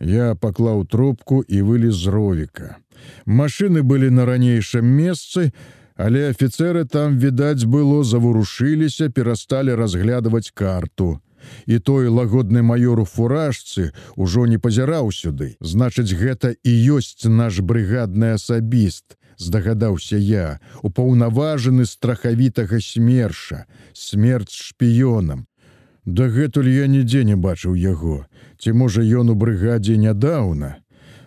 Я паклаў трубку і вылез з ровіка. Машыны былі на ранейшым месцы, але афіцеры там, відаць, было заварушыліся, перасталі разглядываць карту. І той лагодны маёр у фуражцы ўжо не пазіраў сюды. Значыць, гэта і ёсць наш брыгадны асабіст, здагадаўся я, упаўнаважаны страхавітага смерша, смерць шпіёнам. Дагэтуль я нідзе не бачыў яго, ці можа ён у брыгадзе нядаўна.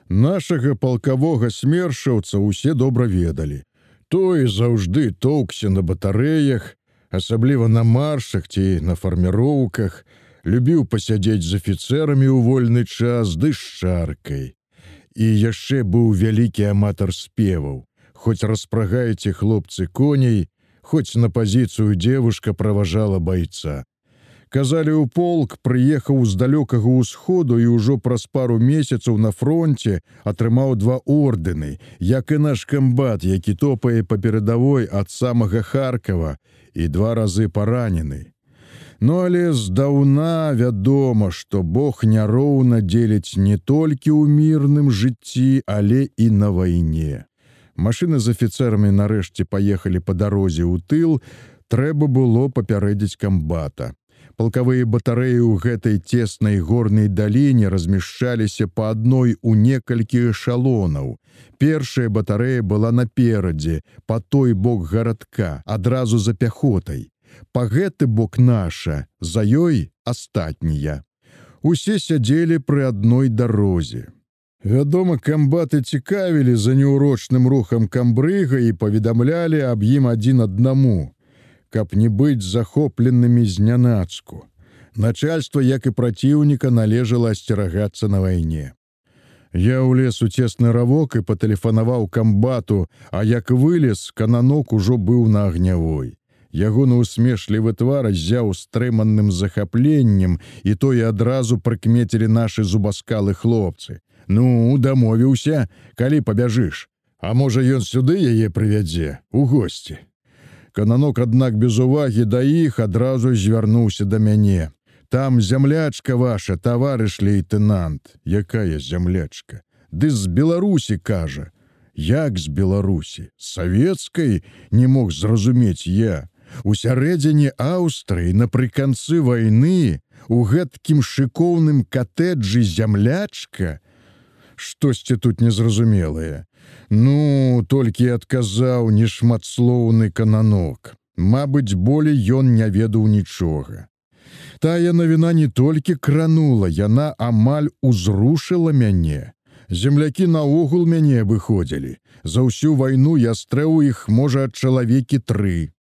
Нашага палкавога смершаўца ўсе добра ведалі. Той заўжды тоўкся на батарэях, асабліва на маршах ці на фарміроўках, любіў пасядзець з афіцэрамі ў вольны час ды з чаркай. І яшчэ быў вялікі аматар спеваў, хоць распрагаеце хлопцы коней, хоць на пазіцыю девушка праважала байца. Казалі ў полк прыехаў з далёкага ўсходу і ўжо праз пару месяцаў на фронте атрымаў два ордэны, як і наш камбат, які топае па перадавой ад самага Харкава і два разы паранены. Ну але здаўна вядома, што Бог няроўна дзеліць не толькі ў мірным жыцці, але і на вайне. Машыны з афіцэрамі нарэшце паехалі па дарозе ў тыл, трэба было папярэдзіць камбата. Палкавыя батарэі ў гэтай цеснай горнай даліне размяшчаліся па адной у некалькі эшалонаў. Першая батарэя была наперадзе, па той бок гарадка, адразу за пяхотай. Па гэты бок наша, за ёй астатнія. Усе сядзелі пры адной дарозе. Вядома, камбаты цікавілі за неўрочным рухам камбрыга і паведамлялі аб ім адзін аднаму каб не быць захопленымі знянацку. Начальство, як і праціўніка належала асцерагацца на вайне. Я ўлез у цесны равок і патэлефанаваў камбату, а як вылез, кананок ужо быў на агнявой. Ягоны усмешлівы твар зяў стрыманным захапленнем, і тое адразу прыкмецілі нашы зубаскалы хлопцы. Ну, дамовіўся, калі пабяжыш. А можа, ён сюды яе прывядзе у госці. Кананок, аднак без увагі да іх адразу звярнуўся да мяне. Там зямлячка ваша, таварыш лейтенант, якая зямлячка. Ды з Беларусі кажа, як з Беларусі, савецкай не мог зразумець я. У сярэдзіне Аўстрыі напрыканцы вайны у гэткім шыкоўным катэджы зямлячка, штосьці тут незразумелае. Ну, толькі адказаў нешматслоўны кананок. Мабыць, болей ён не ведаў нічога. Тая навіна не толькі кранула, яна амаль узрушыла мяне. Землякі наогул мяне выходзілі. За ўсю вайну я стрэў іх можа чалавекі тры.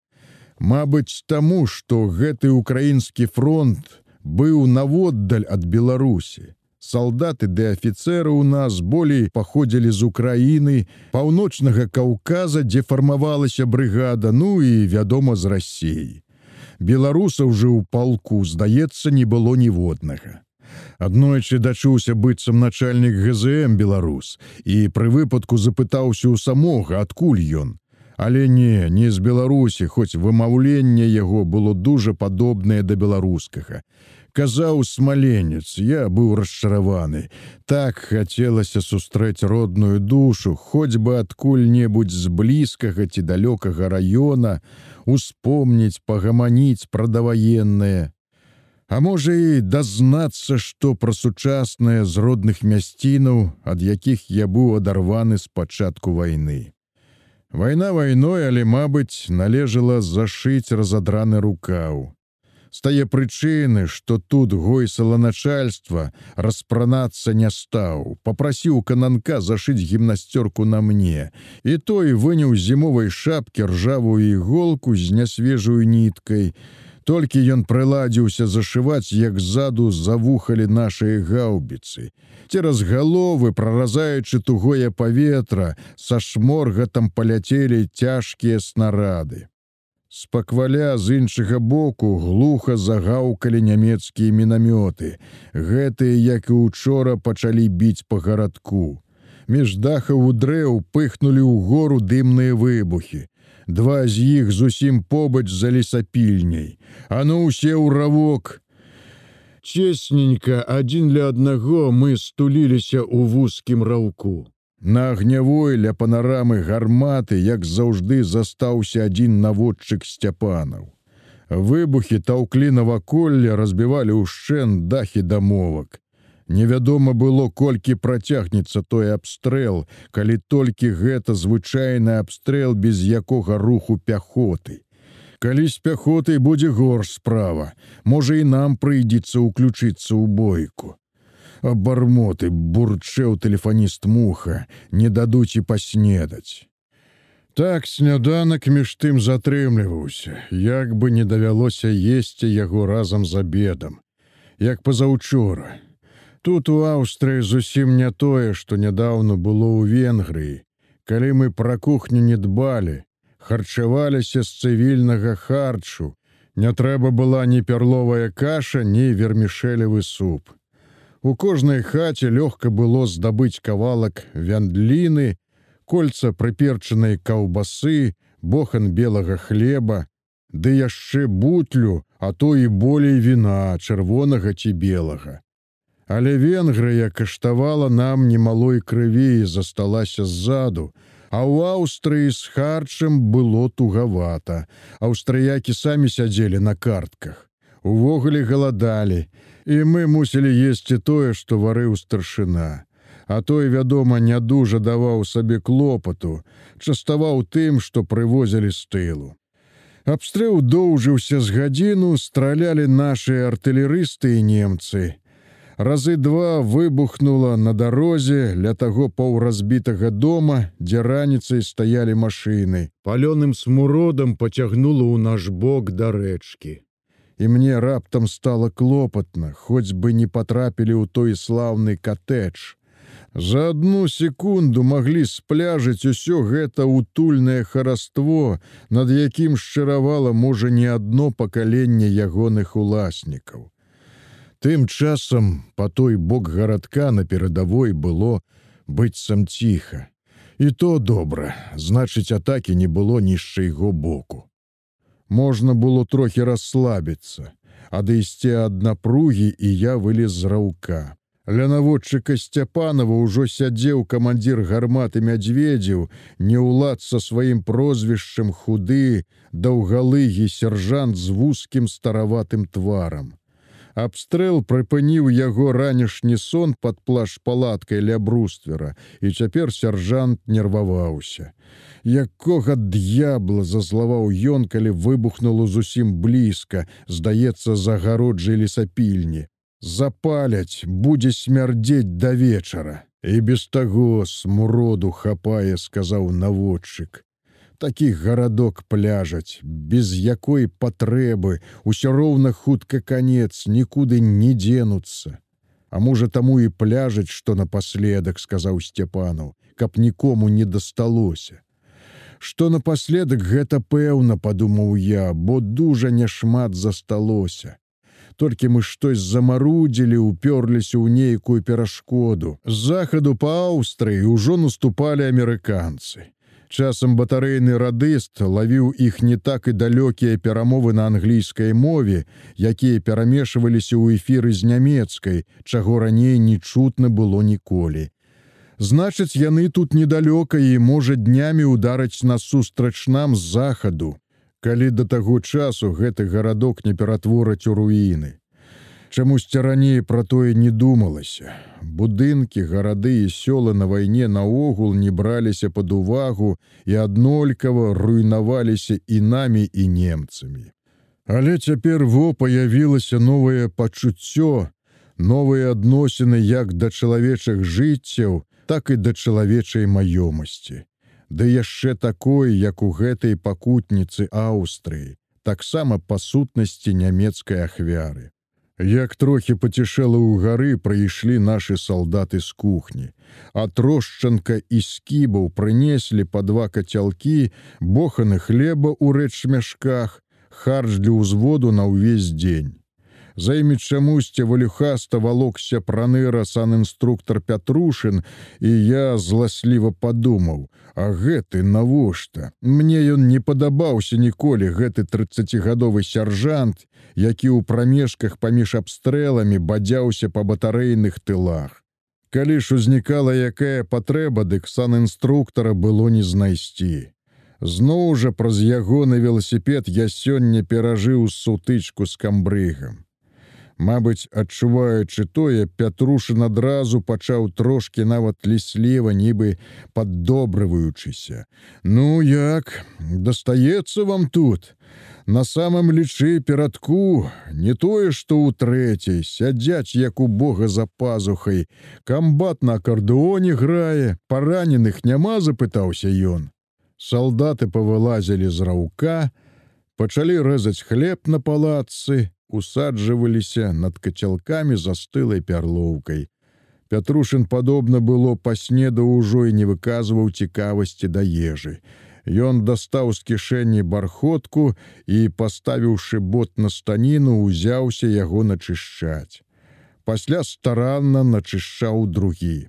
Мабыць, таму, што гэты украінскі фронт быў наводдаль ад Беларусі салдаты ды афіцеры ў нас болей паходзілі з Украіны, паўночнага Каўказа, дзе фармавалася брыгада, ну і вядома з рассеі. Беларусаў жа ў палку, здаецца, не было ніводнага. Аднойчы дачуўся быццам начальнік ГЗМ беларус і пры выпадку запытаўся ў самога, адкуль ён. Але не, не з Беларусі, хоць вымаўленне яго было дужа падобнае да беларускага казаў смаленец, я быў расчараваны. Так хацелася сустрэць родную душу, хоць бы адкуль-небудзь з блізкага ці далёкага раёна, успомніць, пагаманіць прадаваеннае. А можа і дазнацца, што пра сучаснае з родных мясцінаў, ад якіх я быў адарваны з пачатку вайны. Вайна вайной, але, мабыць, належала зашыць разадраны рукаў з тае прычыны, што тут гойсала начальства распранацца не стаў, попрасіў кананка зашыць гімнасцёрку на мне, і той выняў зімовай шапкі ржавую іголку з нясвежую ніткай. Толькі ён прыладзіўся зашываць, як ззаду завухалі нашыя гаўбіцы. Цераз галовы, праразаючы тугое паветра, са шморгатам паляцелі цяжкія снарады. Спакваля з іншага боку глуха загаўкалі нямецкія мінамёты. Гэтыя, як і учора пачалі біць па гарадку. Між дахаў у дрэў пыхнулі ў гору дымныя выбухі. Два з іх зусім побач за лесапільняй. А ну усе ў равок. Цесненька адзін ля аднаго мы стуліліся ў вузкім раўку. На агнявой ля панарамы гарматы, як заўжды застаўся адзін наводчык сцяпанаў. Выбухі таўклі наваколле разбівалі ўшчэн дахі дамовак. Невядома было, колькі працягнецца той абстрэл, калі толькі гэта звычайны абстрэл без якога руху пяхоты. Калі з пяхотай будзе горш справа, можа і нам прыйдзецца ўключыцца ў бойку. Абармоты бурчэў тэлефаніст муха, не дадуць і паснедаць. Так сняданак між тым затрымліваўся, як бы не давялося есці яго разам з абедам, як пазаўчора. Тут у Аўстрыі зусім не тое, што нядаўна было ў Венгрыі. Калі мы пра кухню не дбалі, харчаваліся з цывільнага харчу, не трэба была ні пярловая каша, ні вермішэлевы суп. У кожнай хаце лёгка было здабыць кавалак вяндліны, кольца прыперчанай каўбасы, бохан белага хлеба, ды яшчэ бутлю, а то і болей віна чырвонага ці белага. Але Венгрыя каштавала нам немалой крыві і засталася ззаду, А ў Аўстрыі з харчам было тугавата. Аўстрыякі самі сядзелі на картках. Увогуле галадалі, і мы мусілі есці тое, што варыў старшына. А той, вядома, не дужа даваў сабе клопату, частаваў тым, што прывозілі з тылу. Абстрэл доўжыўся з гадзіну, стралялі нашы артылерысты і немцы разы два выбухнула на дарозе ля таго паўразбітага дома, дзе раніцай стаялі машыны. Палёным смуродам пацягнула ў наш бок да рэчкі. І мне раптам стала клопатна, хоць бы не патрапілі ў той слаўны катэдж. За одну секунду маглі спляжыць усё гэта утульнае хараство, над якім шчыравала можа не адно пакаленне ягоных уласнікаў. Тым часам по той бок гарадка на перадавой было быццам ціха. І то добра, значыць, атакі не было нішча яго боку. Можна было трохі расслабіцца, адысці ад напругі і я вылез з раўка. Ля наводчыка Сцяпанова ўжо сядзеў камандзір гарматы мядзведзіў, не ўлад са сваім прозвішчам худы, даўгалыгі сяржант з вузкім стараватым тварам. Абстрэл прыпыніў яго ранішні сон пад плаш палаткай ля бруствера, і цяпер сяржант нерваваўся. Якога д'ябла зазлаваў ён, калі выбухнуло зусім блізка, здаецца, загароджай лесапільні. Запаляць, будзе смярдзець да вечара. І без таго смуроду хапае, сказаў наводчык такі гарадок пляжаць, без якой патрэбы усё роўна хутка канец нікуды не дзенуцца. А можа таму і пляжаць, што напаследак сказаў Сцяпанаў, каб нікому не дасталося. Што напаследак гэта пэўна, падумаў я, бо дужа няшмат засталося. Толькі мы штось замарудзілі, упёрліся ў нейкую перашкоду. З захаду па Аўстрыі ўжо наступалі амерыканцы. Часам батарэйны радыст лавіў іх не так і далёкія перамовы на англійскай мове, якія перамешваліся ў эфіры з нямецкай, чаго раней не чутна было ніколі. Значыць, яны тут недалёка і можа днямі ударыць насустрач нам з захаду, калі да таго часу гэты гарадок не ператвораць у руіны. Чамусьці раней пра тое не думалася. Будынкі, гарады і сёлы на вайне наогул не браліся пад увагу і аднолькава руйнаваліся і намі і немцамі. Але цяпер во паявілася новае пачуццё, новыя адносіны як да чалавечых жыццяў, так і да чалавечай маёмасці. Ды яшчэ такой, як у гэтай пакутніцы Аўстрыі, таксама па сутнасці нямецкай ахвяры. Як трохі пацішэла ў гары прыйшлі нашы салдаты з кухні. А трошчанка і скібаў прынеслі па два кацялкі, боханы хлеба ў рэч мяшках, харч для ўзводу на ўвесь дзень. За імі чамусьці валюхаста валокся праныра санінструктор Пятрушын, і я зласліва падумаў: А гэты навошта? Мне ён не падабаўся ніколі гэты 30гадовы сяржант, які ў прамежках паміж абстрэламі бадзяўся па батарэйных тылах. Калі ж узнікала якая патрэба, дык санінструктара было не знайсці. Зноў жа праз ягоны веласіпед я сёння перажыў сутычку з камбрыгам. Мабыць, адчуваючы тое, Пятрушын адразу пачаў трошкі нават лісліва, нібы паддобрываючыся. Ну як, дастаецца вам тут. На самым лічы перадку, не тое, што ў трэцяй, сядзяць як у Бога за пазухай. Камбат на акардэоне грае, параненых няма, запытаўся ён. Салдаты павылазілі з раўка, пачалі рэзаць хлеб на палацы, усаджваліся над кацялкамі застылай пярлоўкай. Пятрушын падобна было паснеда ўжо і не выказваў цікавасці да ежы. Ён дастаў з кішэні бархотку і, паставіўшы бот на станіну, узяўся яго начышчаць. Пасля старанна начышчаў другі.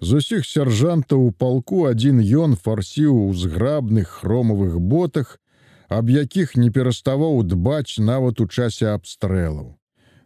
З усіх сяржантаў у палку адзін ён фарсіў у зграбных хромавых ботах, аб якіх не пераставаў дбаць нават у часе абстрэлаў.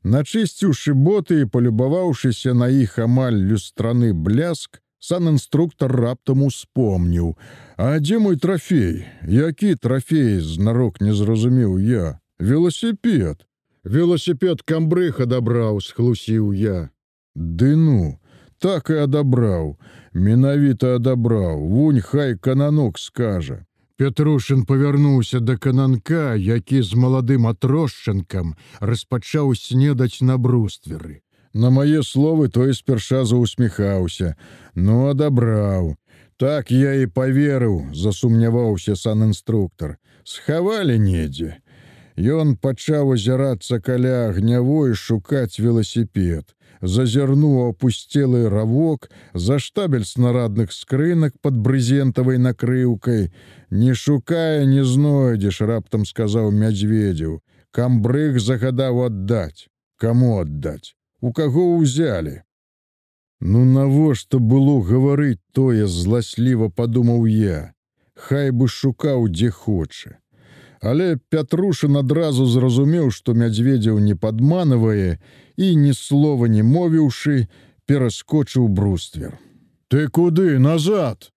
Начысціўшы боты і палюбаваўшыся на іх амаль люстраны бляск, санінструктор раптам успомніў: А дзе мой трафей, які трафей знарок не зразумеў я, велосіпед. Велосіпед камбрых адабраў, схлусіў я. Ды ну, так і адабраў, менавіта адабраў, вунь хай кананок скажа. Петрушын павярнуўся да кананка, які з маладым атросчанкам распачаў снедаць на брустверы. На мае словы той спярша заусміхаўся, ну адабраў. Так я і поверыў, засумняваўся санінструктор. Схавалі недзе. Ён пачаў азірацца каля агнявой шукаць веласіпед зазірнуў опусцелы равок за штабель снарадных скрынак под брызентавай накрыўкай не шукае не знойдзеш раптам сказаў мядзведзеў камбрыг загадаў аддаць кому аддаць у каго ўзялі ну навошта было гаварыць тое зласліва падумаў я. Хай бы шукаў дзе хоча Але Пятрушын адразу зразумеў, што мядзведзяў не падманывае і ні слова не мовіўшы, пераскочыў бруствер. Ты куды назад?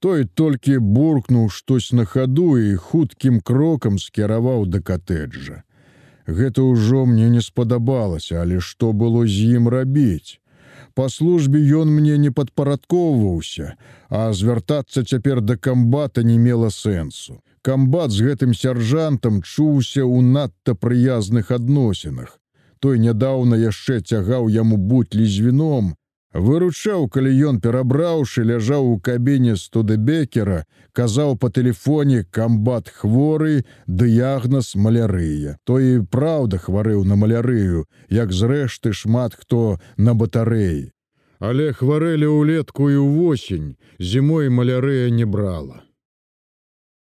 Той толькі буркнуў штось на хаду і хуткім крокам скіраваў да катэджа. Гэта ўжо мне не спадабалася, але што было з ім рабіць? Па службе ён мне не падпарадкоўваўся, а звяртацца цяпер да камбата не мела сэнсу камбат з гэтым сяржантам чуўся ў надта прыязных адносінах. Той нядаўна яшчэ цягаў яму бутлі з віном, выручаў, калі ён перабраўшы ляжаў у кабіне студэбекера, казаў па тэлефоне камбат хворы, дыягназ малярыя. Той і праўда хварэў на малярыю, як зрэшты шмат хто на батарэі. Але хварэлі ўлетку і ўвосень, зімой малярыя не брала.